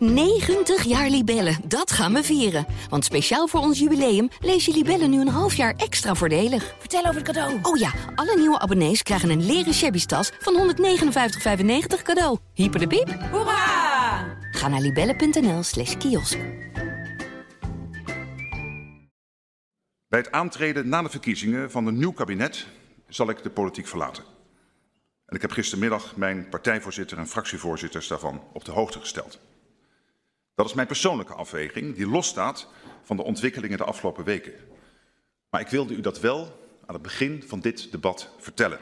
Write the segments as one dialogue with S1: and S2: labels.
S1: 90 jaar Libellen, dat gaan we vieren. Want speciaal voor ons jubileum lees je Libellen nu een half jaar extra voordelig.
S2: Vertel over het cadeau.
S1: Oh ja, alle nieuwe abonnees krijgen een leren shabby tas van 159,95 cadeau. Hyper de piep.
S2: Hoera!
S1: Ga naar libellen.nl slash kiosk.
S3: Bij het aantreden na de verkiezingen van een nieuw kabinet zal ik de politiek verlaten. En ik heb gistermiddag mijn partijvoorzitter en fractievoorzitters daarvan op de hoogte gesteld. Dat is mijn persoonlijke afweging, die losstaat van de ontwikkelingen de afgelopen weken. Maar ik wilde u dat wel aan het begin van dit debat vertellen.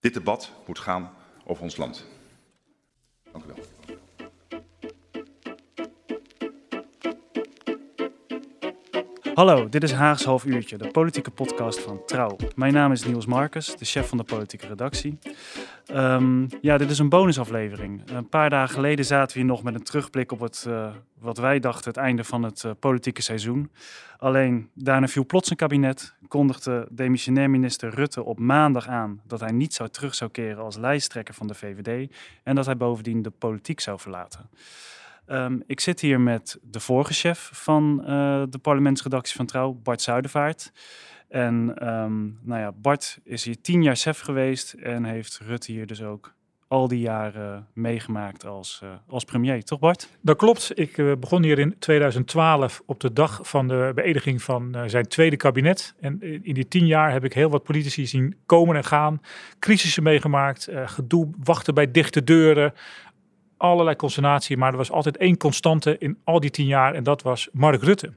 S3: Dit debat moet gaan over ons land. Dank u wel.
S4: Hallo, dit is Haags Half Uurtje, de politieke podcast van Trouw. Mijn naam is Niels Marcus, de chef van de politieke redactie. Um, ja, dit is een bonusaflevering. Een paar dagen geleden zaten we hier nog met een terugblik op het, uh, wat wij dachten, het einde van het uh, politieke seizoen. Alleen daarna viel plots een kabinet, kondigde demissionair minister Rutte op maandag aan dat hij niet zou terug zou keren als lijsttrekker van de VVD en dat hij bovendien de politiek zou verlaten. Um, ik zit hier met de vorige chef van uh, de parlementsredactie van Trouw, Bart Zuidervaart. En um, nou ja, Bart is hier tien jaar chef geweest en heeft Rutte hier dus ook al die jaren meegemaakt als, uh, als premier, toch Bart?
S5: Dat klopt. Ik uh, begon hier in 2012 op de dag van de beëdiging van uh, zijn tweede kabinet. En in die tien jaar heb ik heel wat politici zien komen en gaan. Crisissen meegemaakt, gedoe, wachten bij dichte deuren, allerlei consternatie, maar er was altijd één constante in al die tien jaar en dat was Mark Rutte.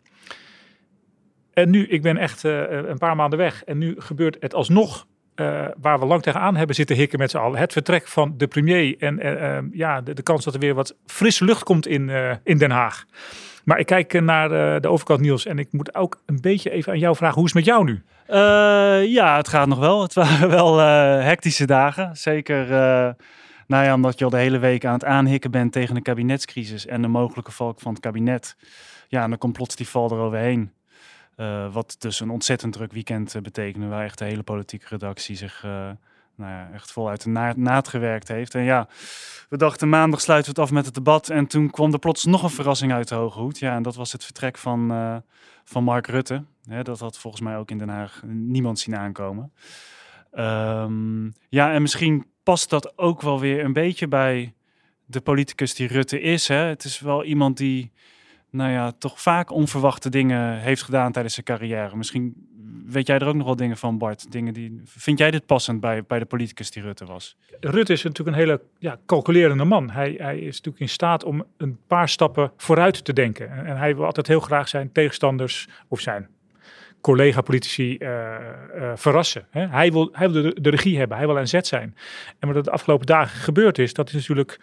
S5: En nu, ik ben echt uh, een paar maanden weg en nu gebeurt het alsnog uh, waar we lang tegenaan hebben zitten hikken met z'n allen. Het vertrek van de premier en uh, ja, de, kans dat er weer wat frisse lucht komt in, in Den Haag. Maar ik kijk naar de overkant Niels en ik moet ook een beetje even aan jou vragen, hoe is het met jou nu?
S4: ja, het gaat nog wel. Het waren wel hectische dagen, zeker... Nou omdat je al de hele week aan het aanhikken bent tegen de kabinetscrisis en de mogelijke valk van het kabinet. Ja, en dan komt plots die val eroverheen. Uh, wat dus een ontzettend druk weekend uh, betekende, waar echt de hele politieke redactie zich uh, nou ja, echt voluit de na heeft. En ja, we dachten maandag sluiten we het af met het debat. En toen kwam er plots nog een verrassing uit de hoge hoed. Ja, en dat was het vertrek van, van Mark Rutte. Dat had volgens mij ook in Den Haag niemand zien aankomen. Um, ja, en misschien past dat ook wel weer een beetje bij de politicus die Rutte is. Hè? Het is wel iemand die, nou ja, toch vaak onverwachte dingen heeft gedaan tijdens zijn carrière. Misschien weet jij er ook nog wel dingen van, Bart. Dingen die, vind jij dit passend bij, bij de politicus die Rutte was?
S5: Rutte is natuurlijk een hele ja, calculerende man. Hij, hij is natuurlijk in staat om een paar stappen vooruit te denken. En, hij wil altijd heel graag zijn tegenstanders of zijn collega-politici uh, uh, verrassen. Hè? Hij wil, hij wil de, de, regie hebben, hij wil aan zet zijn. En wat er de afgelopen dagen gebeurd is, dat is natuurlijk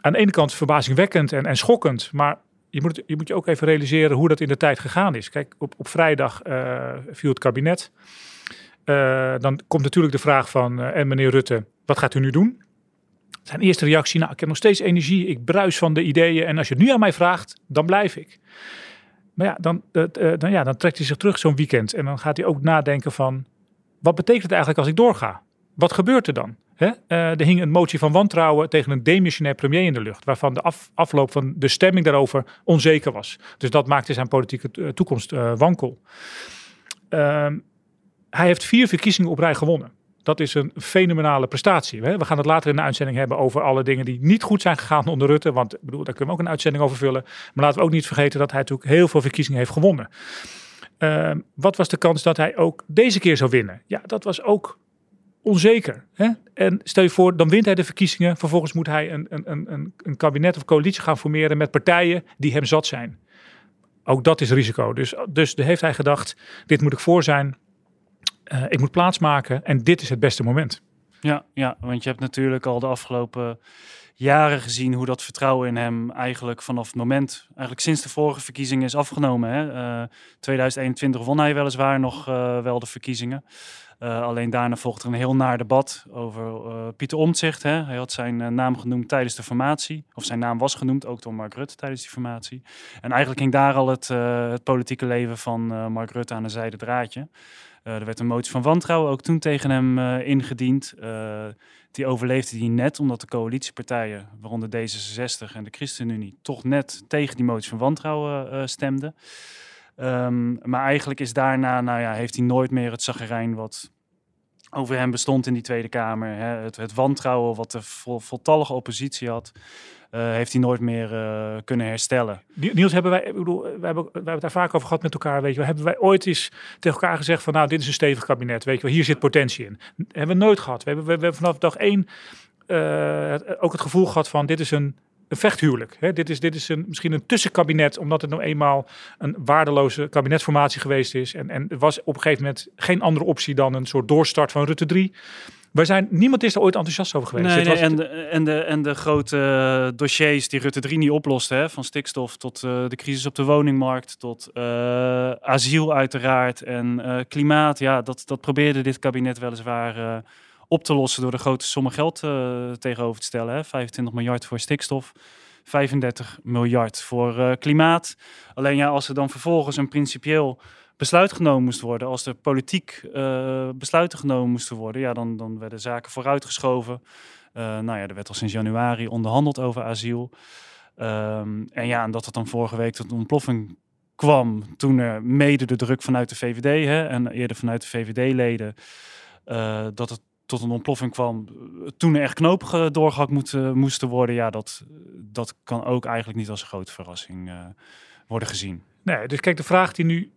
S5: aan de ene kant verbazingwekkend en, en schokkend, maar je moet, je moet je ook even realiseren hoe dat in de tijd gegaan is. Kijk, op, op vrijdag uh, viel het kabinet. dan komt natuurlijk de vraag van, en meneer Rutte, wat gaat u nu doen? Zijn eerste reactie, nou, ik heb nog steeds energie, ik bruis van de ideeën en als je het nu aan mij vraagt, dan blijf ik. Maar ja, dan, dan, ja, dan trekt hij zich terug zo'n weekend. En dan gaat hij ook nadenken van, wat betekent het eigenlijk als ik doorga? Wat gebeurt er dan? Hè? Uh, er hing een motie van wantrouwen tegen een demissionair premier in de lucht, waarvan de af, afloop van de stemming daarover onzeker was. Dus dat maakte zijn politieke toekomst uh, wankel. Ehm, hij heeft vier verkiezingen op rij gewonnen. Dat is een fenomenale prestatie. We gaan het later in de uitzending hebben over alle dingen die niet goed zijn gegaan onder Rutte. Want ik bedoel, daar kunnen we ook een uitzending over vullen. Maar laten we ook niet vergeten dat hij natuurlijk heel veel verkiezingen heeft gewonnen. Uh, wat was de kans dat hij ook deze keer zou winnen? Ja, dat was ook onzeker. Hè? En stel je voor, dan wint hij de verkiezingen. Vervolgens moet hij een, een, een, een kabinet of coalitie gaan formeren met partijen die hem zat zijn. Ook dat is risico. Dus, dus heeft hij gedacht, dit moet ik voor zijn. Uh, ik moet plaatsmaken en dit is het beste moment.
S4: Ja, ja, want je hebt natuurlijk al de afgelopen jaren gezien hoe dat vertrouwen in hem eigenlijk vanaf het moment, eigenlijk sinds de vorige verkiezingen is afgenomen. Hè? Uh, 2021 won hij weliswaar nog uh, wel de verkiezingen. Uh, alleen daarna volgde er een heel naar debat over Pieter Omtzigt. Hè? Hij had zijn naam genoemd tijdens de formatie. Of zijn naam was genoemd, ook door Mark Rutte tijdens die formatie. En eigenlijk ging daar al het, het politieke leven van Mark Rutte aan een zijde draadje. er werd een motie van wantrouwen ook toen tegen hem ingediend. Die overleefde die net omdat de coalitiepartijen, waaronder D66 en de ChristenUnie, toch net tegen die motie van wantrouwen uh, stemden. Ehm, maar eigenlijk is daarna, nou ja, heeft hij nooit meer het zagerijn wat over hem bestond in die Tweede Kamer. Hè, het, het, wantrouwen wat de vol, voltallige oppositie had, heeft hij nooit meer uh, kunnen herstellen.
S5: Niels, hebben wij, ik bedoel, we hebben, we hebben het daar vaak over gehad met elkaar. Weet je, hebben wij ooit eens tegen elkaar gezegd van, nou, dit is een stevig kabinet. Weet je, hier zit potentie in. Dat hebben we nooit gehad. We hebben, vanaf dag één uh, ook het gevoel gehad van, dit is een een vechthuwelijk. Hè? Dit is, dit is een, misschien een tussenkabinet, omdat het nou eenmaal een waardeloze kabinetsformatie geweest is. En, en er was op een gegeven moment geen andere optie dan een soort doorstart van Rutte 3. Wij zijn, niemand is er ooit enthousiast over geweest.
S4: Nee, nee en, de, en, de, en de grote dossiers die Rutte 3 niet oploste, hè, van stikstof tot uh, de crisis op de woningmarkt, tot uh, asiel uiteraard en uh, klimaat. Ja, dat, dat probeerde dit kabinet weliswaar op te lossen door de grote sommen geld tegenover te stellen. Hè? 25 miljard voor stikstof, 35 miljard voor klimaat. Alleen ja, als er dan vervolgens een principieel besluit genomen moest worden, als er politiek uh, besluiten genomen moesten worden, ja, dan, dan werden zaken vooruitgeschoven. nou ja, er werd al sinds januari onderhandeld over asiel. Um, en ja, en dat het dan vorige week tot een ontploffing kwam toen er mede de druk vanuit de VVD hè, en eerder vanuit de VVD-leden, uh, dat het tot een ontploffing kwam toen er echt knopen doorgehakt moeten, moesten worden. Ja, dat, dat kan ook eigenlijk niet als een grote verrassing uh, worden gezien.
S5: Nee, dus kijk, de vraag die nu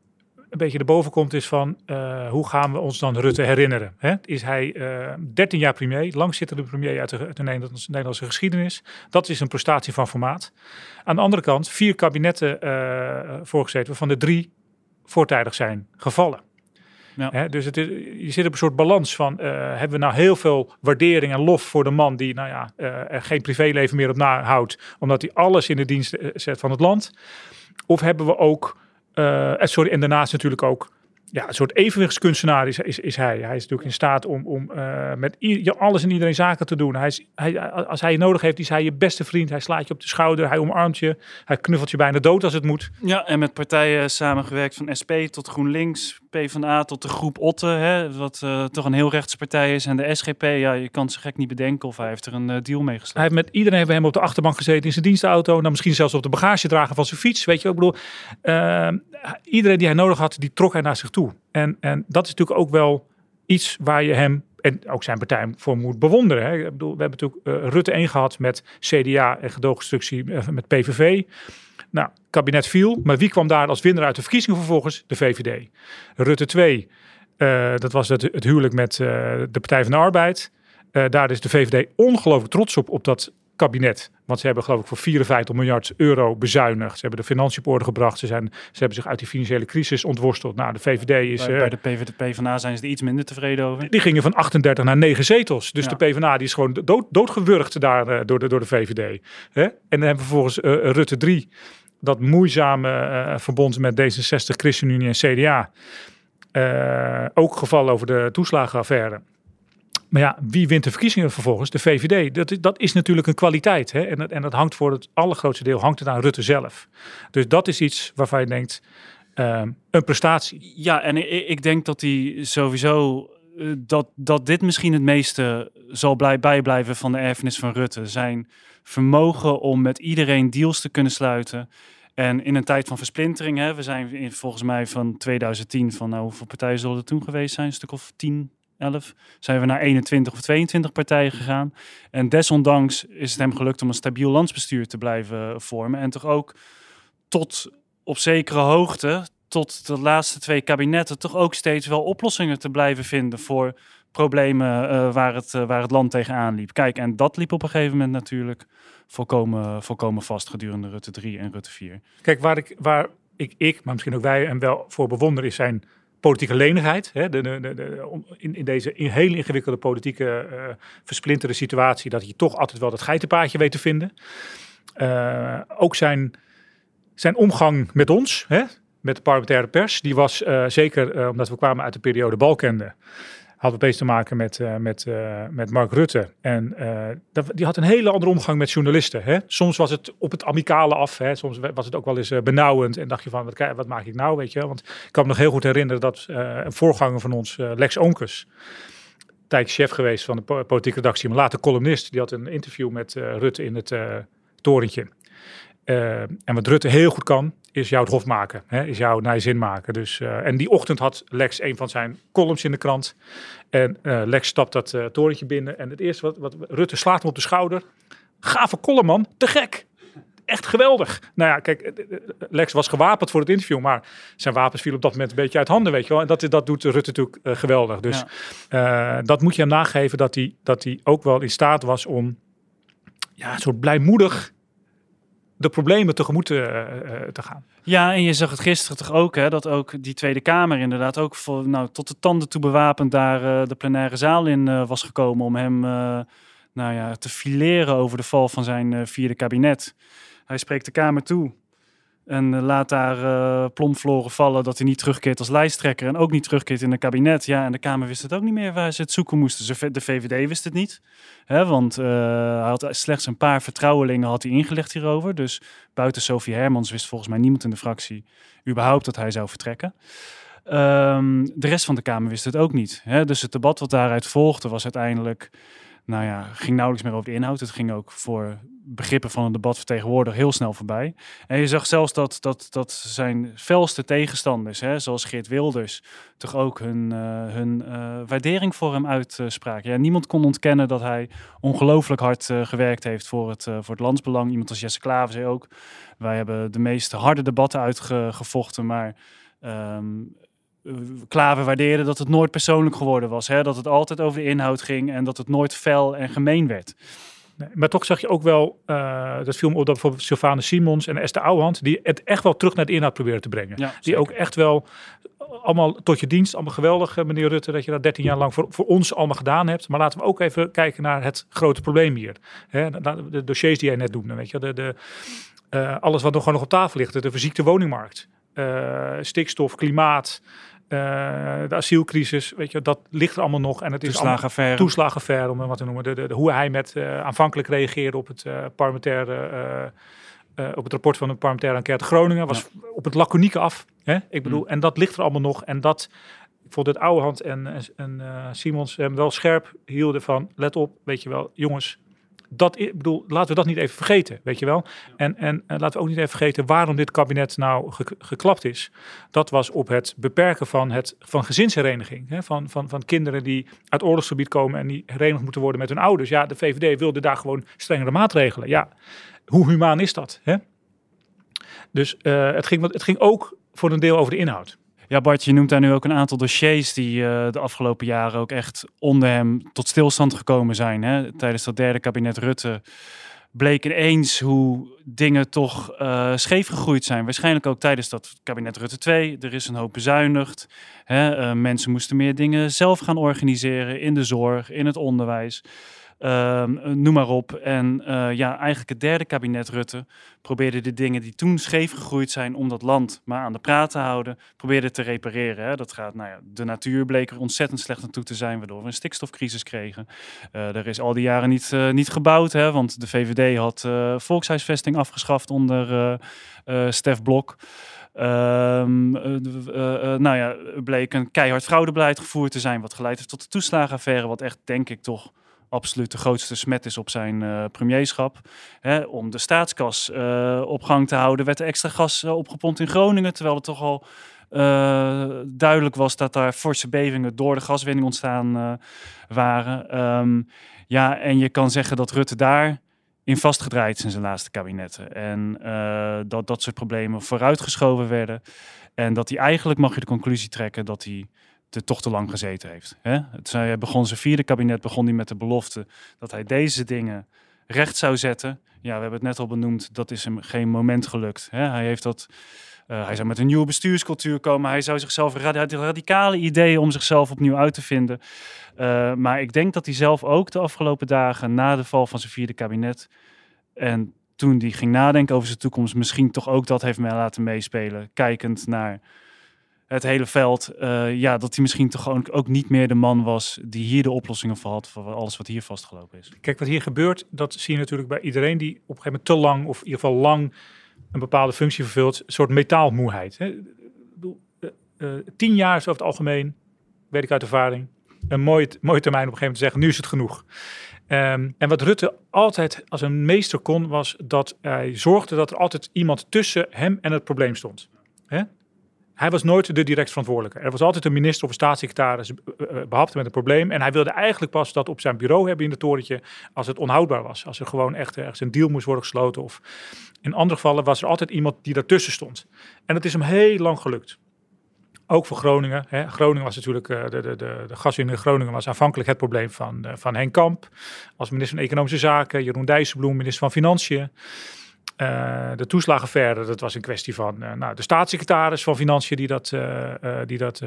S5: een beetje erboven komt is van uh, hoe gaan we ons dan Rutte herinneren? Hè? Is hij uh, eh, 13 jaar premier, langzittende premier uit de, uit de Nederlandse, Nederlandse, geschiedenis. Dat is een prestatie van formaat. Aan de andere kant vier kabinetten voorgezeten waarvan de drie voortijdig zijn gevallen. Ja. dus het is, je zit op een soort balans van, uh, hebben we nou heel veel waardering en lof voor de man die nou ja, uh, er geen privéleven meer op nahoudt, omdat hij alles in de dienst eh, zet van het land? Of hebben we ook, uh, sorry, en daarnaast natuurlijk ook ja, een soort evenwichtskunstenaar is, is, is hij. Hij is natuurlijk in staat om, om uh, met alles en iedereen zaken te doen. Hij is, hij, als hij je nodig heeft, is hij je beste vriend. Hij slaat je op de schouder, hij omarmt je, hij knuffelt je bijna dood als het moet.
S4: Ja, en met partijen samengewerkt van SP tot GroenLinks, PvdA tot de groep Otte, hè, wat uh, toch een heel rechtspartij is. En de SGP, ja, je kan ze gek niet bedenken of hij heeft er een uh, deal mee gesloten.
S5: Hij heeft met iedereen hem op de achterbank gezeten in zijn dienstauto. Dan misschien zelfs op de bagagedrager van zijn fiets. Weet je, ik bedoel, iedereen die hij nodig had, die trok hij naar zich toe. En, en dat is natuurlijk ook wel iets waar je hem en ook zijn partij voor moet bewonderen. Hè. Ik bedoel, we hebben natuurlijk uh, Rutte 1 gehad met CDA en gedoogconstructie uh, met PVV. Nou, kabinet viel, maar wie kwam daar als winnaar uit de verkiezingen vervolgens? De VVD. Rutte 2, uh, dat was het, het huwelijk met de Partij van de Arbeid. daar is de VVD ongelooflijk trots op, op dat kabinet. Want ze hebben geloof ik voor 54 miljard euro bezuinigd. Ze hebben de financiën op orde gebracht. Ze, zijn, ze hebben zich uit die financiële crisis ontworsteld. Nou, de VVD is...
S4: Bij, bij de PVD, PvdA zijn ze er iets minder tevreden over.
S5: Die gingen van 38 naar 9 zetels. Dus ja. de PvdA die is gewoon dood, doodgewurgd daar uh, door, de, door de VVD. Hè? En dan hebben we vervolgens uh, Rutte 3. Dat moeizame verbond met D66, ChristenUnie en CDA. ook geval over de toeslagenaffaire. Maar ja, wie wint de verkiezingen vervolgens? De VVD. Dat, dat is natuurlijk een kwaliteit. Hè? En, en dat hangt voor het allergrootste deel hangt het aan Rutte zelf. Dus dat is iets waarvan je denkt, uh, een prestatie.
S4: Ja, en ik, ik denk dat hij sowieso uh, dat, dat dit misschien het meeste zal blij, bijblijven van de erfenis van Rutte. Zijn vermogen om met iedereen deals te kunnen sluiten. En in een tijd van versplintering, hè, we zijn volgens mij van 2010, van nou, hoeveel partijen zullen er toen geweest zijn? Een stuk of 10, 11 zijn we naar 21 of 22 partijen gegaan. En desondanks is het hem gelukt om een stabiel landsbestuur te blijven vormen. En toch ook tot op zekere hoogte, tot de laatste twee kabinetten, toch ook steeds wel oplossingen te blijven vinden voor problemen uh, waar, het, uh, waar het land tegenaan liep. Kijk, en dat liep op een gegeven moment natuurlijk volkomen, volkomen vast gedurende Rutte 3 en Rutte 4.
S5: Kijk, waar ik, waar ik, ik, maar misschien ook wij en wel voor bewonderen is zijn politieke lenigheid. Hè, de, de, de, in, in, deze in hele ingewikkelde politieke uh, versplinterde situatie, dat hij toch altijd wel dat geitenpaadje weet te vinden. Uh, ook zijn, zijn omgang met ons, hè, met de parlementaire pers, die was uh, zeker omdat we kwamen uit de periode Balkende had opeens te maken met, uh, met, uh, met Mark Rutte. En uh, dat, die had een hele andere omgang met journalisten. Hè? Soms was het op het amicale af. Hè? Soms was het ook wel eens benauwend. En dacht je van, wat, wat maak ik nou? Weet je? Want ik kan me nog heel goed herinneren dat een voorganger van ons, Lex Onkes... tijd chef geweest van de politieke redactie, maar later columnist. Die had een interview met Rutte in het torentje. En wat Rutte heel goed kan, is jou het hof maken. Hè? Is jou naar je zin maken. Dus, en die ochtend had Lex een van zijn columns in de krant. En Lex stapt dat torentje binnen. En het eerste wat, wat Rutte slaat hem op de schouder. Gave column man, te gek echt geweldig. Nou ja, kijk, eh, eh, Lex was gewapend voor het interview, maar zijn wapens vielen op dat moment een beetje uit handen, weet je wel. En dat, dat doet Rutte natuurlijk geweldig. Dus ja. dat moet je hem nageven, dat hij, dat hij ook wel in staat was om ja, een soort blijmoedig de problemen tegemoet uh, te gaan.
S4: Ja, en je zag het gisteren toch ook, hè, dat ook die Tweede Kamer inderdaad ook voor, nou, tot de tanden toe bewapend daar de plenaire zaal in was gekomen om hem nou ja, te fileren over de val van zijn vierde kabinet. Hij spreekt de Kamer toe. En eh, laat daar uh, plomfloren vallen dat hij niet terugkeert als lijsttrekker. En ook niet terugkeert in het kabinet. Ja, en de Kamer wist het ook niet meer waar ze het zoeken moesten. De VVD wist het niet. Hè, want uh, hij had slechts een paar vertrouwelingen had hij ingelegd hierover. Dus buiten Sophie Hermans wist volgens mij niemand in de fractie überhaupt dat hij zou vertrekken. Um, de rest van de Kamer wist het ook niet. Hè? Dus het debat wat daaruit volgde was uiteindelijk nou ja, ging nauwelijks meer over de inhoud. Het ging ook voor begrippen van een debat vertegenwoordig heel snel voorbij. En je zag zelfs dat, dat, dat zijn felste tegenstanders, hè, zoals Geert Wilders, toch ook hun, uh, hun uh, waardering voor hem uitspraken. Ja, niemand kon ontkennen dat hij ongelooflijk hard uh, gewerkt heeft voor het, voor het landsbelang. Iemand als Jesse Klaver zei ook, wij hebben de meest harde debatten uitgevochten, maar... Um, Klaver waardeerde dat het nooit persoonlijk geworden was. Hè? Dat het altijd over de inhoud ging en dat het nooit fel en gemeen werd.
S5: Nee, maar toch zag je ook wel, uh, dat film op dat bijvoorbeeld Sylvane Simons en Esther Ouwehand, die het echt wel terug naar de inhoud proberen te brengen. Ja, die ook echt wel allemaal tot je dienst, allemaal geweldig, eh, meneer Rutte, dat je dat 13 jaar lang voor, voor ons allemaal gedaan hebt. Maar laten we ook even kijken naar het grote probleem hier. Hè? De, de dossiers die jij net noemde, weet je, de, de, uh, alles wat nog gewoon nog op tafel ligt, de verziekte woningmarkt, uh, stikstof, klimaat, uh, de asielcrisis, weet je, dat ligt er allemaal nog. En het is
S4: toeslagenaffaire.
S5: toeslagenaffaire, om wat te noemen. De, de, de, hoe hij met uh, aanvankelijk reageerde op het uh, parlementaire, op het rapport van de parlementaire enquête Groningen, was ja. op het laconieke af. Hè? Ik bedoel, mm. en dat ligt er allemaal nog. En dat, ik vond het Ouwehand en, en, en Simons hem wel scherp hielden van, let op, weet je wel, jongens, dat, ik bedoel, laten we dat niet even vergeten, weet je wel. En, en, en laten we ook niet even vergeten waarom dit kabinet nou ge, geklapt is. Dat was op het beperken van, het, van gezinshereniging. Hè, van, van, van kinderen die uit oorlogsgebied komen en die herenigd moeten worden met hun ouders. Ja, de VVD wilde daar gewoon strengere maatregelen. Ja, hoe humaan is dat? Hè? Dus uh, het, ging, het ging ook voor een deel over de inhoud.
S4: Ja, Bart, je noemt daar nu ook een aantal dossiers die uh, de afgelopen jaren ook echt onder hem tot stilstand gekomen zijn. Hè? Tijdens dat derde kabinet Rutte bleek ineens hoe dingen toch uh, scheef gegroeid zijn. Waarschijnlijk ook tijdens dat kabinet Rutte 2. Er is een hoop bezuinigd. Hè? Uh, mensen moesten meer dingen zelf gaan organiseren in de zorg, in het onderwijs. Um, noem maar op. En uh, ja, eigenlijk het derde kabinet Rutte probeerde de dingen die toen scheef gegroeid zijn om dat land maar aan de praat te houden, probeerde te repareren. Hè. Dat gaat, nou ja, de natuur bleek er ontzettend slecht aan toe te zijn, waardoor we een stikstofcrisis kregen. Uh, er is al die jaren niet, niet gebouwd, hè, want de VVD had volkshuisvesting afgeschaft onder Stef Blok. Um, nou ja, bleek een keihard fraudebeleid gevoerd te zijn, wat geleid heeft tot de toeslagenaffaire, wat echt, denk ik, toch absoluut de grootste smet is op zijn uh, premierschap. Hè, om de staatskas uh, op gang te houden, werd er extra gas uh, opgepompt in Groningen, terwijl het toch al duidelijk was dat daar forse bevingen door de gaswinning ontstaan waren. Um, ja, en je kan zeggen dat Rutte daar in vastgedraaid in zijn laatste kabinetten. En dat dat soort problemen vooruitgeschoven werden. En dat hij eigenlijk, mag je de conclusie trekken, dat hij te, toch te lang gezeten heeft. Hè? Het, hij begon zijn vierde kabinet begon hij met de belofte dat hij deze dingen recht zou zetten. Ja, we hebben het net al benoemd, dat is hem geen moment gelukt. Hè? Hij heeft dat. Uh, hij zou met een nieuwe bestuurscultuur komen. Hij zou zichzelf radicale ideeën om zichzelf opnieuw uit te vinden. Uh, maar ik denk dat hij zelf ook de afgelopen dagen na de val van zijn vierde kabinet en toen hij ging nadenken over zijn toekomst, misschien toch ook dat heeft mij laten meespelen. Kijkend naar het hele veld, uh, ja, dat hij misschien toch gewoon ook niet meer de man was die hier de oplossingen voor had voor alles wat hier vastgelopen is.
S5: Kijk, wat hier gebeurt, dat zie je natuurlijk bij iedereen die op een gegeven moment te lang, of in ieder geval lang, een bepaalde functie vervult, een soort metaalmoeheid. Hè. Uh, tien jaar is over het algemeen, weet ik uit ervaring, een mooie, mooie termijn op een gegeven moment te zeggen, nu is het genoeg. Ehm, en wat Rutte altijd als een meester kon, was dat hij zorgde dat er altijd iemand tussen hem en het probleem stond. Hij was nooit de direct verantwoordelijke. Er was altijd een minister of een staatssecretaris uh, behapte met een probleem. En hij wilde eigenlijk pas dat op zijn bureau hebben in het torentje als het onhoudbaar was. Als er gewoon echt ergens een deal moest worden gesloten. Of in andere gevallen was er altijd iemand die daartussen stond. En dat is hem heel lang gelukt. Ook voor Groningen. Hè. Groningen was natuurlijk, uh, de, de, de, de gaswinning in Groningen was aanvankelijk het probleem van, van Henk Kamp. Als minister van Economische Zaken, Jeroen Dijsselbloem, minister van Financiën. Uh, de toeslagenverder, dat was een kwestie van nou, de staatssecretaris van Financiën die dat, die dat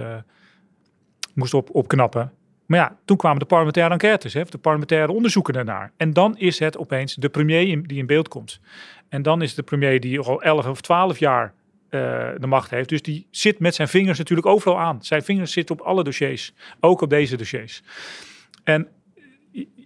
S5: moest op, opknappen. Maar ja, toen kwamen de parlementaire enquêtes, hè, de parlementaire onderzoeken daarnaar. En dan is het opeens de premier die in beeld komt. En dan is de premier die al 11 of 12 jaar de macht heeft. Dus die zit met zijn vingers natuurlijk overal aan. Zijn vingers zitten op alle dossiers, ook op deze dossiers. En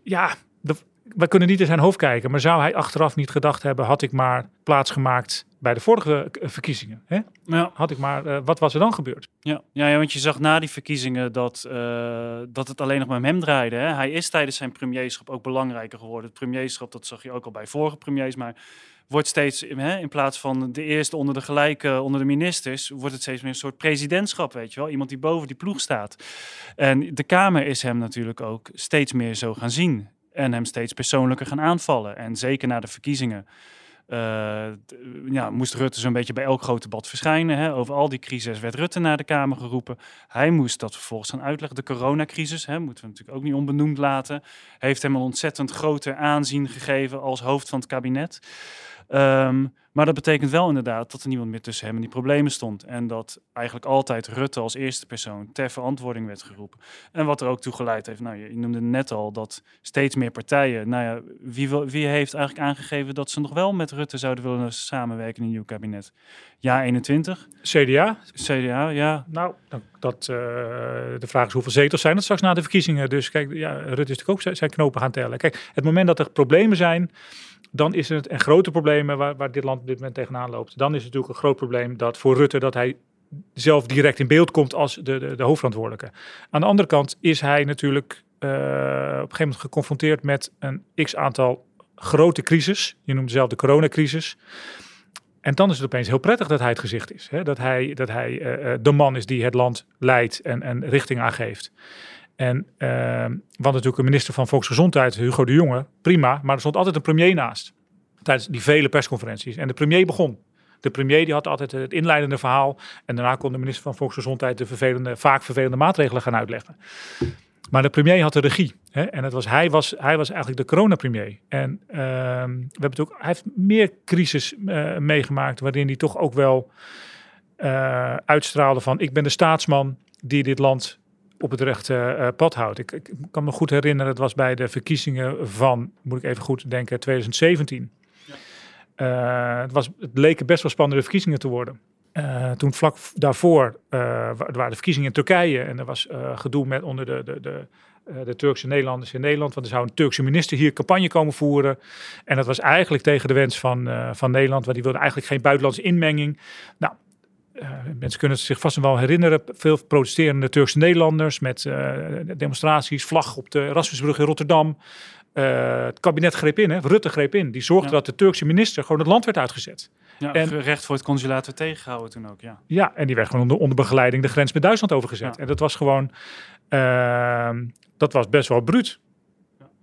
S5: ja, de, we kunnen niet in zijn hoofd kijken, maar zou hij achteraf niet gedacht hebben, had ik maar plaatsgemaakt bij de vorige verkiezingen? Hè? Ja. Had ik maar, uh, wat was er dan gebeurd?
S4: Ja. Ja, ja, want je zag na die verkiezingen dat, uh, dat het alleen nog maar om hem draaide. Hè? Hij is tijdens zijn premierschap ook belangrijker geworden. Het premierschap, dat zag je ook al bij vorige premiers, maar wordt steeds, hè, in plaats van de eerste onder de gelijke, onder de ministers, wordt het steeds meer een soort presidentschap, weet je wel. Iemand die boven die ploeg staat. En de Kamer is hem natuurlijk ook steeds meer zo gaan zien. En hem steeds persoonlijker gaan aanvallen. En zeker na de verkiezingen. Uh, ja, moest Rutte zo'n beetje bij elk groot debat verschijnen. Hè. Over al die crisis werd Rutte naar de Kamer geroepen. Hij moest dat vervolgens gaan uitleggen. De coronacrisis, hè, moeten we natuurlijk ook niet onbenoemd laten, heeft hem een ontzettend groter aanzien gegeven als hoofd van het kabinet. Um, maar dat betekent wel inderdaad dat er niemand meer tussen hem en die problemen stond. En dat eigenlijk altijd Rutte als eerste persoon ter verantwoording werd geroepen. En wat er ook toe geleid heeft, nou je noemde net al, dat steeds meer partijen, nou ja, wie, wie heeft eigenlijk aangegeven dat ze nog wel met Rutte zouden willen samenwerken in een nieuw kabinet? Ja, 21.
S5: CDA?
S4: CDA, ja.
S5: Nou, dat, uh, de vraag is hoeveel zetels zijn het straks na de verkiezingen. Dus kijk, ja, Rutte is natuurlijk ook zijn knopen gaan tellen. Kijk, het moment dat er problemen zijn dan is het een grote probleem waar, waar dit land op dit moment tegenaan loopt. Dan is het natuurlijk een groot probleem dat voor Rutte dat hij zelf direct in beeld komt als de, de, de hoofdverantwoordelijke. Aan de andere kant is hij natuurlijk uh, op een gegeven moment geconfronteerd met een x aantal grote crisis. Je noemt zelf de coronacrisis. En dan is het opeens heel prettig dat hij het gezicht is. Hè? Dat hij, dat hij uh, de man is die het land leidt en, en richting aangeeft. En uh, natuurlijk een minister van Volksgezondheid, Hugo de Jonge, prima, maar er stond altijd een premier naast tijdens die vele persconferenties. En de premier begon. De premier die had altijd het inleidende verhaal en daarna kon de minister van Volksgezondheid de vervelende, vaak vervelende maatregelen gaan uitleggen. Maar de premier had de regie. Hè? En het was, hij, was, hij was eigenlijk de coronapremier. En uh, we hebben ook, hij heeft meer crisis uh, meegemaakt waarin hij toch ook wel uh, uitstraalde van ik ben de staatsman die dit land op het rechte uh, pad houdt. Ik, ik, kan me goed herinneren, het was bij de verkiezingen van, moet ik even goed denken, 2017. Ja. Uh, het, was, het leken best wel spannende verkiezingen te worden. Uh, toen vlak daarvoor waren de verkiezingen in Turkije en er was gedoe met onder de, de, de, de Turkse Nederlanders in Nederland. Want er zou een Turkse minister hier campagne komen voeren. En dat was eigenlijk tegen de wens van, van Nederland, want die wilde eigenlijk geen buitenlandse inmenging. Nou, uh, mensen kunnen zich vast wel herinneren. Veel protesterende Turkse Nederlanders met uh, demonstraties, vlag op de Erasmusbrug in Rotterdam. Uh, het kabinet greep in, hè? Rutte greep in. Die zorgde ja. dat de Turkse minister gewoon het land werd uitgezet.
S4: Ja, en, recht voor het consulaat werd tegengehouden toen ook, ja.
S5: Ja, en die werd gewoon onder, onder begeleiding de grens met Duitsland overgezet. Ja. En dat was gewoon, ehm, dat was best wel bruut.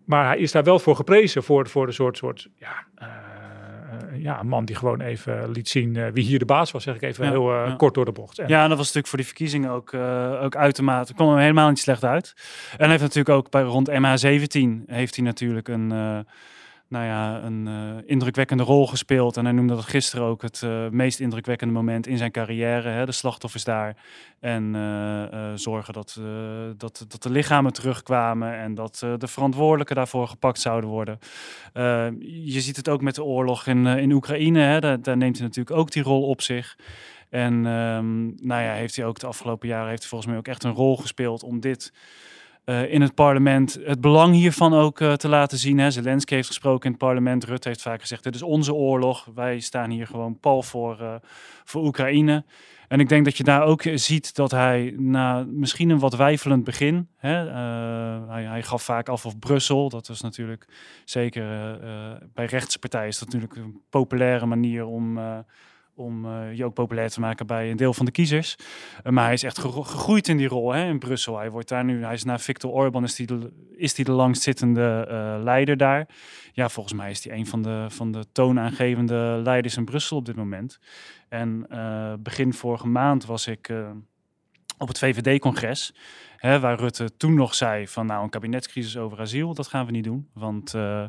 S5: Maar hij is daar wel voor geprezen, voor, voor de soort, soort ja, ja, een man die gewoon even liet zien uh, wie hier de baas was, zeg ik even ja, heel ja. kort door de bocht.
S4: En ja, en dat was natuurlijk voor die verkiezingen ook, ook uitermate, kwam hem helemaal niet slecht uit. En hij heeft natuurlijk ook bij rond MH17 heeft hij natuurlijk een nou ja, een uh, indrukwekkende rol gespeeld. En hij noemde dat gisteren ook het uh, meest indrukwekkende moment in zijn carrière. Hè, de slachtoffers daar. En uh, zorgen dat, dat, dat de lichamen terugkwamen en dat de verantwoordelijken daarvoor gepakt zouden worden. je ziet het ook met de oorlog in, in Oekraïne. Hè, daar, neemt hij natuurlijk ook die rol op zich. En um, nou ja, heeft hij ook de afgelopen jaren heeft hij volgens mij ook echt een rol gespeeld om dit in het parlement het belang hiervan ook te laten zien. Hè. Zelensky heeft gesproken in het parlement. Rutte heeft vaak gezegd: dit is onze oorlog. Wij staan hier gewoon pal voor, voor Oekraïne. En ik denk dat je daar ook ziet dat hij na misschien een wat wijfelend begin, hè, hij, hij, gaf vaak af of Brussel, dat is natuurlijk zeker uh, bij rechtspartijen is dat natuurlijk een populaire manier om, om je ook populair te maken bij een deel van de kiezers. maar hij is echt gegroeid in die rol hè, in Brussel. Hij wordt daar nu, hij is na Viktor Orban is die de, is die de langstzittende leider daar. Ja, volgens mij is hij een van de, van de toonaangevende leiders in Brussel op dit moment. En begin vorige maand was ik op het VVD-congres, waar Rutte toen nog zei van nou een kabinetscrisis over asiel, dat gaan we niet doen. Want uh,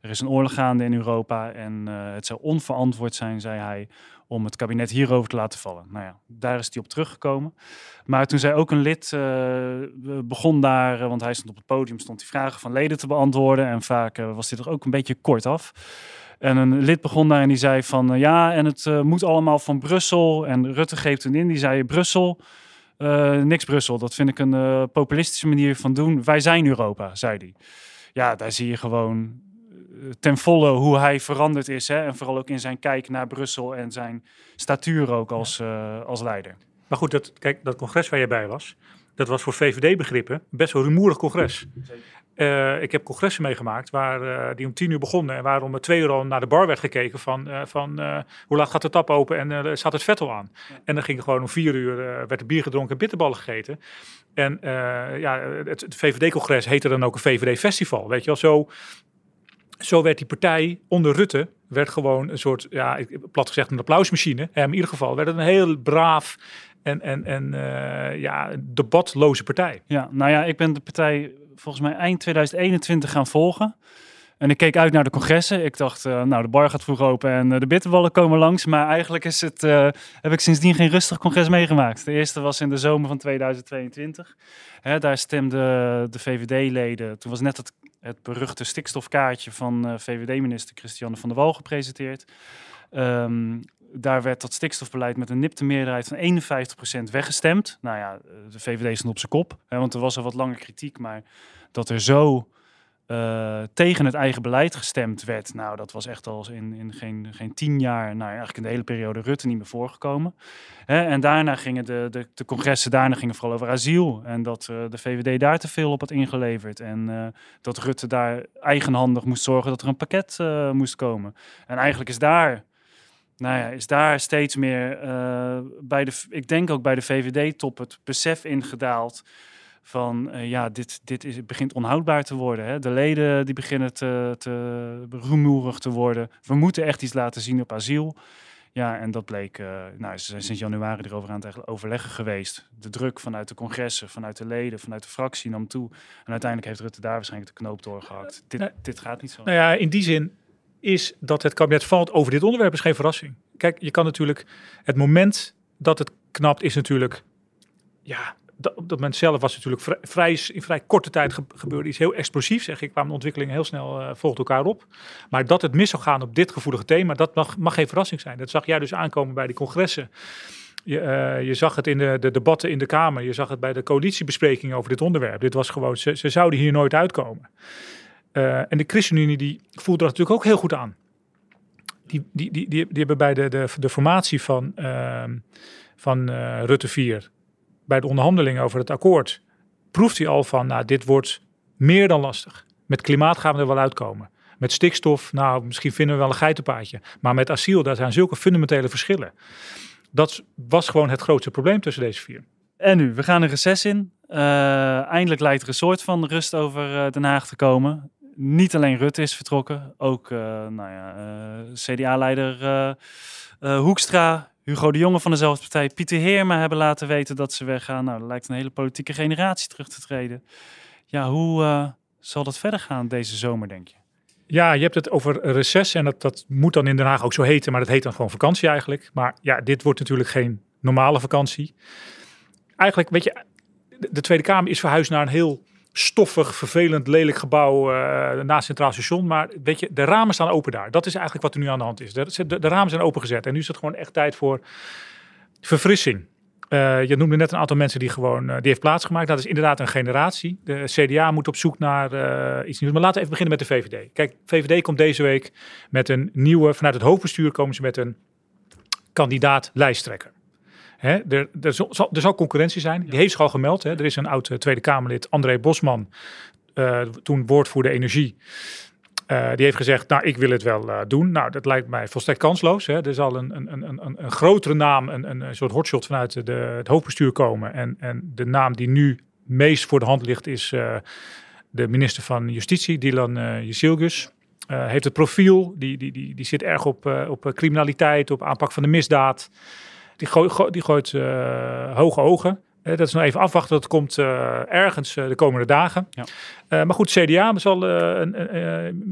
S4: er is een oorlog gaande in Europa en het zou onverantwoord zijn, zei hij, om het kabinet hierover te laten vallen. Nou ja, daar is hij op teruggekomen. Maar toen zei ook een lid, begon daar, want hij stond op het podium, stond die vragen van leden te beantwoorden. En vaak was dit er ook een beetje kort af. En een lid begon daar en die zei van eh, ja, en het moet allemaal van Brussel. En Rutte geeft toen in, die zei Brussel, niks Brussel. Dat vind ik een populistische manier van doen. Wij zijn Europa, zei hij. Ja, daar zie je gewoon ten volle hoe hij veranderd is. Hè? En vooral ook in zijn kijk naar Brussel en zijn statuur ook als, als leider.
S5: Maar goed, dat, kijk, dat congres waar jij bij was, dat was voor VVD-begrippen best wel een rumoerig congres. Uh, ik heb congressen meegemaakt waar, uh, die om tien uur begonnen en waar om twee uur al naar de bar werd gekeken van, uh, van hoe laat gaat de tap open en staat het vet al aan. En dan ging gewoon om vier uur, werd er bier gedronken en bitterballen gegeten. En ja, het, het VVD-congres heette dan ook een VVD-festival, weet je wel. Zo, zo werd die partij onder Rutte, werd gewoon een soort, ja, plat gezegd een applausmachine. En in ieder geval werd het een heel braaf en, en, en ja, debatloze partij.
S4: Ja, nou ja, ik ben de partij volgens mij eind 2021 gaan volgen. En ik keek uit naar de congressen. Ik dacht, uh, nou, de bar gaat vroeg open en uh, de bitterballen komen langs. Maar eigenlijk is het, uh, heb ik sindsdien geen rustig congres meegemaakt. De eerste was in de zomer van 2022. Hè, daar stemden de VVD-leden. Toen was net het, het beruchte stikstofkaartje van VVD-minister Christiane van der Wal gepresenteerd. Um, daar werd dat stikstofbeleid met een nipte meerderheid van 51% weggestemd. Nou ja, de VVD stond op zijn kop, hè, want er was al wat langer kritiek, maar dat er zo uh, tegen het eigen beleid gestemd werd, nou dat was echt al in, in geen, geen tien jaar, nou eigenlijk in de hele periode Rutte niet meer voorgekomen. Hè, en daarna gingen de, de, de, congressen, daarna gingen vooral over asiel en dat uh, de VVD daar te veel op had ingeleverd en uh, dat Rutte daar eigenhandig moest zorgen dat er een pakket moest komen. En eigenlijk is daar nou ja, is daar steeds meer uh, bij de, ik denk ook bij de VVD-top het besef ingedaald van uh, ja, dit, dit is, begint onhoudbaar te worden. Hè? De leden die beginnen te, te rumoerig te worden. We moeten echt iets laten zien op asiel. Ja, en dat bleek, uh, nou, ze zijn sinds januari erover aan het overleggen geweest. De druk vanuit de congressen, vanuit de leden, vanuit de fractie nam toe. En uiteindelijk heeft Rutte daar waarschijnlijk de knoop doorgehakt. Dit, dit gaat niet zo.
S5: Nou ja, in die zin is dat het kabinet valt over dit onderwerp is geen verrassing. Kijk, je kan natuurlijk het moment dat het knapt is natuurlijk ja, op dat moment zelf was natuurlijk vrij, in vrij korte tijd gebeurde iets heel explosiefs. Zeg ik, kwamen ontwikkelingen heel snel uh, volgden elkaar op. Maar dat het mis zou gaan op dit gevoelige thema, dat mag, mag geen verrassing zijn. Dat zag jij dus aankomen bij die congressen. Je, uh, je, zag het in de, de, debatten in de Kamer. Je zag het bij de coalitiebesprekingen over dit onderwerp. Dit was gewoon, ze, ze zouden hier nooit uitkomen. Uh, en de ChristenUnie die voelde dat natuurlijk ook heel goed aan. Die, die, die, die, die hebben bij de, de, de formatie van, uh, van uh, Rutte 4, bij de onderhandelingen over het akkoord, proeft hij al van, nou, dit wordt meer dan lastig. Met klimaat gaan we er wel uitkomen. Met stikstof, nou, misschien vinden we wel een geitenpaadje. Maar met asiel, daar zijn zulke fundamentele verschillen. Dat was gewoon het grootste probleem tussen deze vier.
S4: En nu, we gaan een reces in. Uh, eindelijk lijkt er een soort van rust over Den Haag te komen niet alleen Rutte is vertrokken, ook uh, nou ja, uh, CDA-leider uh, Hoekstra, Hugo de Jonge van dezelfde partij, Pieter Heerma hebben laten weten dat ze weggaan. Nou, er lijkt een hele politieke generatie terug te treden. Ja, hoe zal dat verder gaan deze zomer, denk je?
S5: Ja, je hebt het over reces en dat, dat moet dan in Den Haag ook zo heten, maar dat heet dan gewoon vakantie eigenlijk. Maar ja, dit wordt natuurlijk geen normale vakantie. Eigenlijk, weet je, de Tweede Kamer is verhuisd naar een heel stoffig, vervelend, lelijk gebouw uh, naast Centraal Station. Maar weet je, de ramen staan open daar. Dat is eigenlijk wat er nu aan de hand is. De, de, de ramen zijn opengezet. En nu is het gewoon echt tijd voor verfrissing. Uh, je noemde net een aantal mensen die gewoon uh, die heeft plaatsgemaakt. Dat is inderdaad een generatie. De CDA moet op zoek naar iets nieuws. Maar laten we even beginnen met de VVD. Kijk, VVD komt deze week met een nieuwe, vanuit het hoofdbestuur komen ze met een kandidaat lijsttrekker. Hè, er, er, zal, er zal concurrentie zijn. Die heeft zich al gemeld. Hè. Er is een oud Tweede Kamerlid, André Bosman, toen woordvoerder energie. Uh, die heeft gezegd, nou, ik wil het wel uh, doen. Nou, dat lijkt mij volstrekt kansloos. Hè. Er zal een, een, een, een grotere naam, een, een soort hotshot vanuit de, het hoofdbestuur komen. En, en de naam die nu meest voor de hand ligt is uh, de minister van Justitie, Dylan uh, Jezilgus. heeft het profiel, die, die, die, die zit erg op, op criminaliteit, op aanpak van de misdaad. Die, gooi, die gooit hoge ogen. Uh, dat is nog even afwachten. Dat komt uh, ergens de komende dagen. Ja. maar goed, CDA zal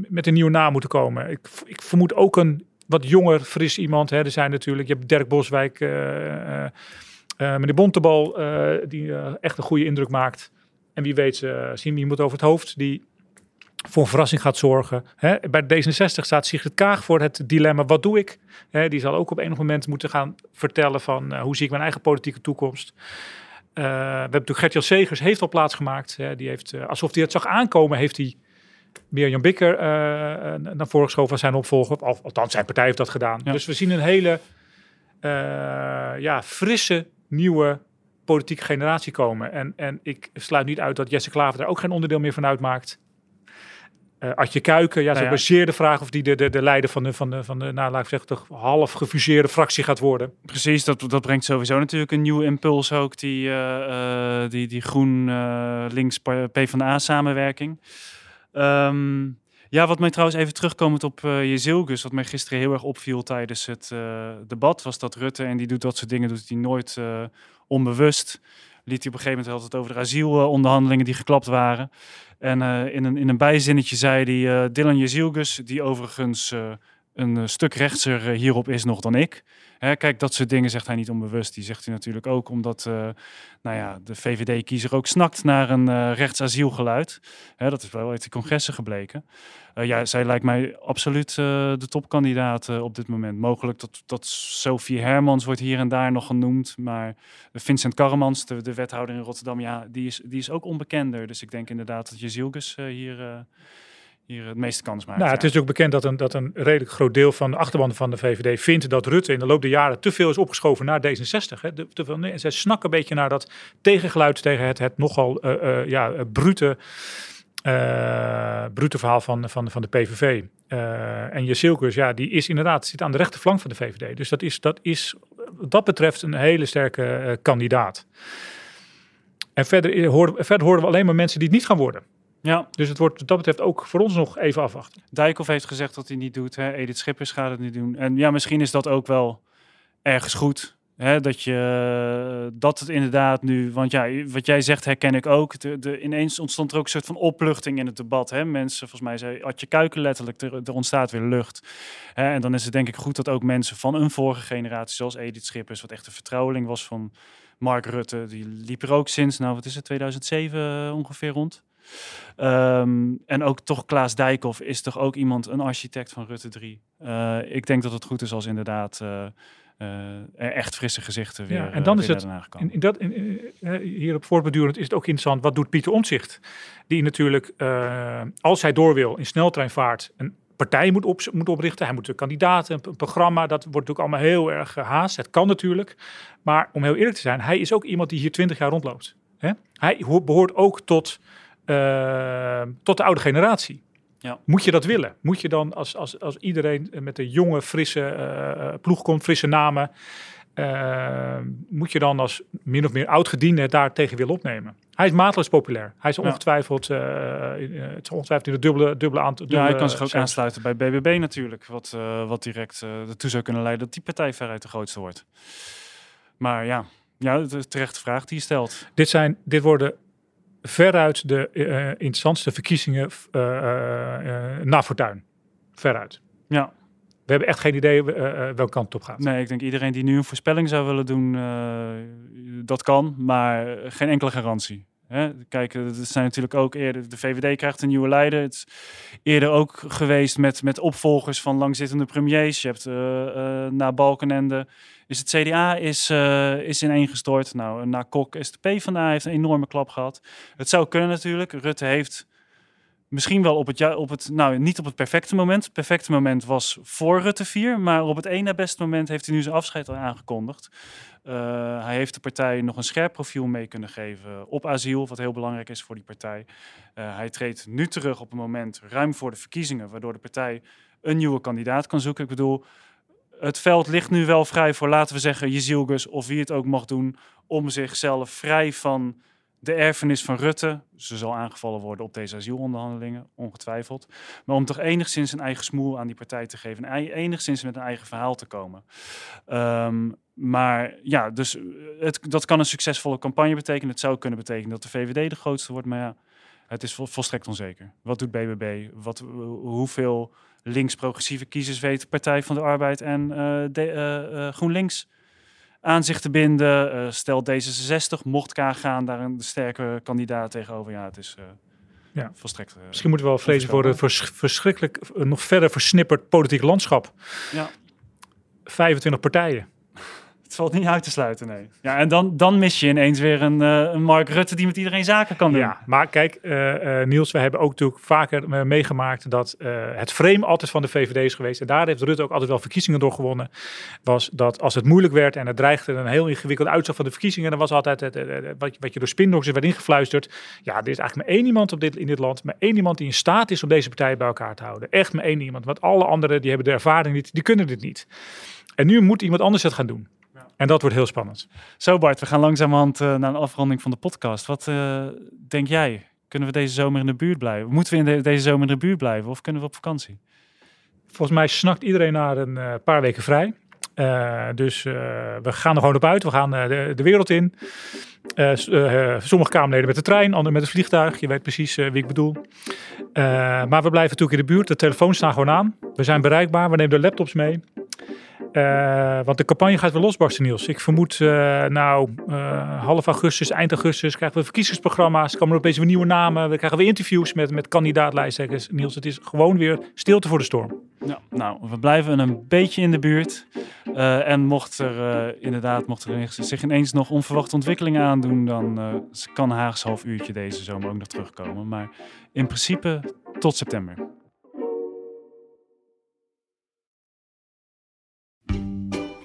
S5: met een nieuwe naam moeten komen. Ik, ik, vermoed ook een wat jonger, fris iemand. Hè. Er zijn natuurlijk, je hebt Dirk Boswijk, meneer Bontebal, die echt een goede indruk maakt. En wie weet, zien we iemand over het hoofd die voor een verrassing gaat zorgen. Hè? Bij D66 staat Sigrid Kaag voor het dilemma, wat doe ik? Hè, die zal ook op enig moment moeten gaan vertellen van hoe zie ik mijn eigen politieke toekomst. Uh, we hebben natuurlijk Gertjan Segers heeft al plaatsgemaakt. Hè, die heeft, uh, alsof hij het zag aankomen, heeft hij Mirjam Bikker naar voren geschoven zijn opvolger. Al, althans, zijn partij heeft dat gedaan. Dus we zien een hele ja, frisse, nieuwe politieke generatie komen. En, en ik sluit niet uit dat Jesse Klaver daar ook geen onderdeel meer van uitmaakt. Uh, Adje Kuiken, ja, nou ja. de vraag of die de, de, de leider van de, van de, van de nou, laat ik zeggen, half gefuseerde fractie gaat worden.
S4: Precies, dat, dat brengt sowieso natuurlijk een nieuwe impuls ook, die, uh, uh, die, die groen-links PvdA samenwerking. Um, ja, wat mij trouwens even terugkomend op uh, Jezilgus, wat mij gisteren heel erg opviel tijdens het debat, was dat Rutte, en die doet dat soort dingen, doet hij nooit onbewust liet hij op een gegeven moment altijd over de asielonderhandelingen die geklapt waren. En uh, in, een, in een bijzinnetje zei hij, uh, Dylan Jezielgus, die overigens uh, een stuk rechtser hierop is nog dan ik. Kijk, dat soort dingen zegt hij niet onbewust. Die zegt hij natuurlijk ook omdat nou ja, de VVD-kiezer ook snakt naar een rechtsasielgeluid. Hè, dat is wel uit de congressen gebleken. Uh, ja, zij lijkt mij absoluut uh, de topkandidaat uh, op dit moment. Mogelijk dat, dat Sophie Hermans wordt hier en daar nog genoemd. Maar Vincent Karremans, de, de wethouder in Rotterdam, ja, die is, die is ook onbekender. Dus ik denk inderdaad dat Jezielgus hier hier het meeste kans maakt.
S5: Nou, het is ook bekend dat een, dat een redelijk groot deel van de achterban van de VVD vindt dat Rutte in de loop der jaren te veel is opgeschoven naar D66. Hè. De, te veel, nee, zij snakken een beetje naar dat tegengeluid tegen het, het nogal uh, uh, ja, brute uh, brute verhaal van, van, van de PVV. En Jezilkus, ja, die is inderdaad, zit aan de rechterflank van de VVD. Dus dat is, dat is wat dat betreft een hele sterke kandidaat. En verder verder horen we alleen maar mensen die het niet gaan worden. Ja. Dus het wordt wat dat betreft ook voor ons nog even afwachten.
S4: Dijkhoff heeft gezegd dat hij niet doet. Hè? Edith Schippers gaat het niet doen. En ja, misschien is dat ook wel ergens goed. Hè, dat je dat het inderdaad nu, want ja, wat jij zegt herken ik ook. De, de, ineens ontstond er ook een soort van opluchting in het debat. Hè. Mensen, volgens mij zei je Kuiken letterlijk, er, er ontstaat weer lucht. Hè, en dan is het denk ik goed dat ook mensen van een vorige generatie, zoals Edith Schippers, wat echt een vertrouweling was van Mark Rutte, die liep er ook sinds, nou wat is het, 2007 ongeveer rond. Um, en ook toch Klaas Dijkhoff is toch ook iemand, een architect van Rutte 3. Uh, ik denk dat het goed is als inderdaad uh, uh, echt frisse gezichten weer. Ja,
S5: en dan is het in, in dat, in, hierop voortbedurend is het ook interessant. Wat doet Pieter Omtzigt? Die natuurlijk, als hij door wil in sneltreinvaart, een partij moet, op, moet oprichten. Hij moet een kandidaat, een, een, programma. Dat wordt natuurlijk allemaal heel erg gehaast. Het kan natuurlijk. Maar om heel eerlijk te zijn, hij is ook iemand die hier twintig jaar rondloopt. Hè? Hij behoort ook tot uh, tot de oude generatie. Ja. Moet je dat willen? Moet je dan als, als, als iedereen met een jonge, frisse uh, ploeg komt, frisse namen, uh, moet je dan als min of meer oud-gediende daar tegen willen opnemen? Hij is mateloos populair. Hij is ongetwijfeld, uh, het is ongetwijfeld in de dubbele, dubbele aantal.
S4: Ja, hij kan zich ook aansluiten bij BBB natuurlijk, wat, wat direct ertoe zou kunnen leiden dat die partij veruit de grootste wordt. Maar ja, ja, terecht vraag die je stelt.
S5: Dit, zijn, dit worden veruit de uh, interessantste verkiezingen uh, uh, na Fortuin. Veruit. Ja. We hebben echt geen idee welke kant het op gaat.
S4: Nee, ik denk iedereen die nu een voorspelling zou willen doen, dat kan, maar geen enkele garantie. Hè? Kijk, het zijn natuurlijk ook eerder. De VVD krijgt een nieuwe leider. Het is eerder ook geweest met, met opvolgers van langzittende premiers. Je hebt na Balkenende is het CDA is, uh, is ineengestort. Nou, na Kok is de heeft een enorme klap gehad. Het zou kunnen natuurlijk. Rutte heeft misschien wel op het, op het, nou niet op het perfecte moment. Het perfecte moment was voor Rutte 4, maar op het ene beste moment heeft hij nu zijn afscheid al aangekondigd. Uh, hij heeft de partij nog een scherp profiel mee kunnen geven op asiel, wat heel belangrijk is voor die partij. Uh, hij treedt nu terug op een moment ruim voor de verkiezingen, waardoor de partij een nieuwe kandidaat kan zoeken. Ik bedoel, het veld ligt nu wel vrij voor, laten we zeggen, Jezielgus of wie het ook mag doen, om zichzelf vrij van de erfenis van Rutte. Ze zal aangevallen worden op deze asielonderhandelingen, ongetwijfeld. Maar om toch enigszins een eigen smoel aan die partij te geven. En enigszins met een eigen verhaal te komen. Um, maar ja, dus het, dat kan een succesvolle campagne betekenen. Het zou kunnen betekenen dat de VVD de grootste wordt. Maar ja, het is vol, volstrekt onzeker. Wat doet BBB? Wat, hoeveel links-progressieve kiezers weet de Partij van de Arbeid en de, uh, uh, GroenLinks aan zich te binden. Stel D66, mocht K gaan, daar een sterke kandidaat tegenover. Ja, het is ja. volstrekt. Uh,
S5: Misschien moeten we wel vrezen voor een vers verschrikkelijk, nog verder versnipperd politiek landschap.
S4: Ja.
S5: 25 partijen.
S4: Het valt niet uit te sluiten, nee. Ja, en dan, dan mis je ineens weer een, een Mark Rutte die met iedereen zaken kan doen.
S5: Ja, maar kijk, uh, uh, Niels, we hebben ook natuurlijk vaker meegemaakt dat het frame altijd van de VVD is geweest. En daar heeft Rutte ook altijd wel verkiezingen door gewonnen. Was dat als het moeilijk werd en het dreigde een heel ingewikkelde uitslag van de verkiezingen, dan was altijd het, wat, wat je door spindokters werd ingefluisterd. Ja, er is eigenlijk maar één iemand op dit, in dit land, maar één iemand die in staat is om deze partijen bij elkaar te houden. Echt maar één iemand. Want alle anderen die hebben de ervaring niet, die kunnen dit niet. En nu moet iemand anders het gaan doen. En dat wordt heel spannend.
S4: Zo Bart, we gaan langzamerhand uh, naar een afronding van de podcast. Wat uh, denk jij? Kunnen we deze zomer in de buurt blijven? Moeten we in de, deze zomer in de buurt blijven of kunnen we op vakantie?
S5: Volgens mij snakt iedereen naar een uh, paar weken vrij. dus we gaan er gewoon op uit. We gaan de, de, wereld in. sommige Kamerleden met de trein, anderen met het vliegtuig. Je weet precies wie ik bedoel. maar we blijven natuurlijk in de buurt. De telefoons staan gewoon aan. We zijn bereikbaar. We nemen de laptops mee. Uh, want de campagne gaat weer losbarsten, Niels. Ik vermoed, uh, nou, uh, half augustus, eind augustus krijgen we verkiezingsprogramma's. Komen er opeens weer nieuwe namen. We krijgen weer interviews met, met kandidaatlijsttrekkers. Niels, het is gewoon weer stilte voor de storm.
S4: Nou, we blijven een beetje in de buurt. en mocht er inderdaad, mocht er zich ineens nog onverwachte ontwikkelingen aandoen, dan kan Haags half uurtje deze zomer ook nog terugkomen. Maar in principe tot september.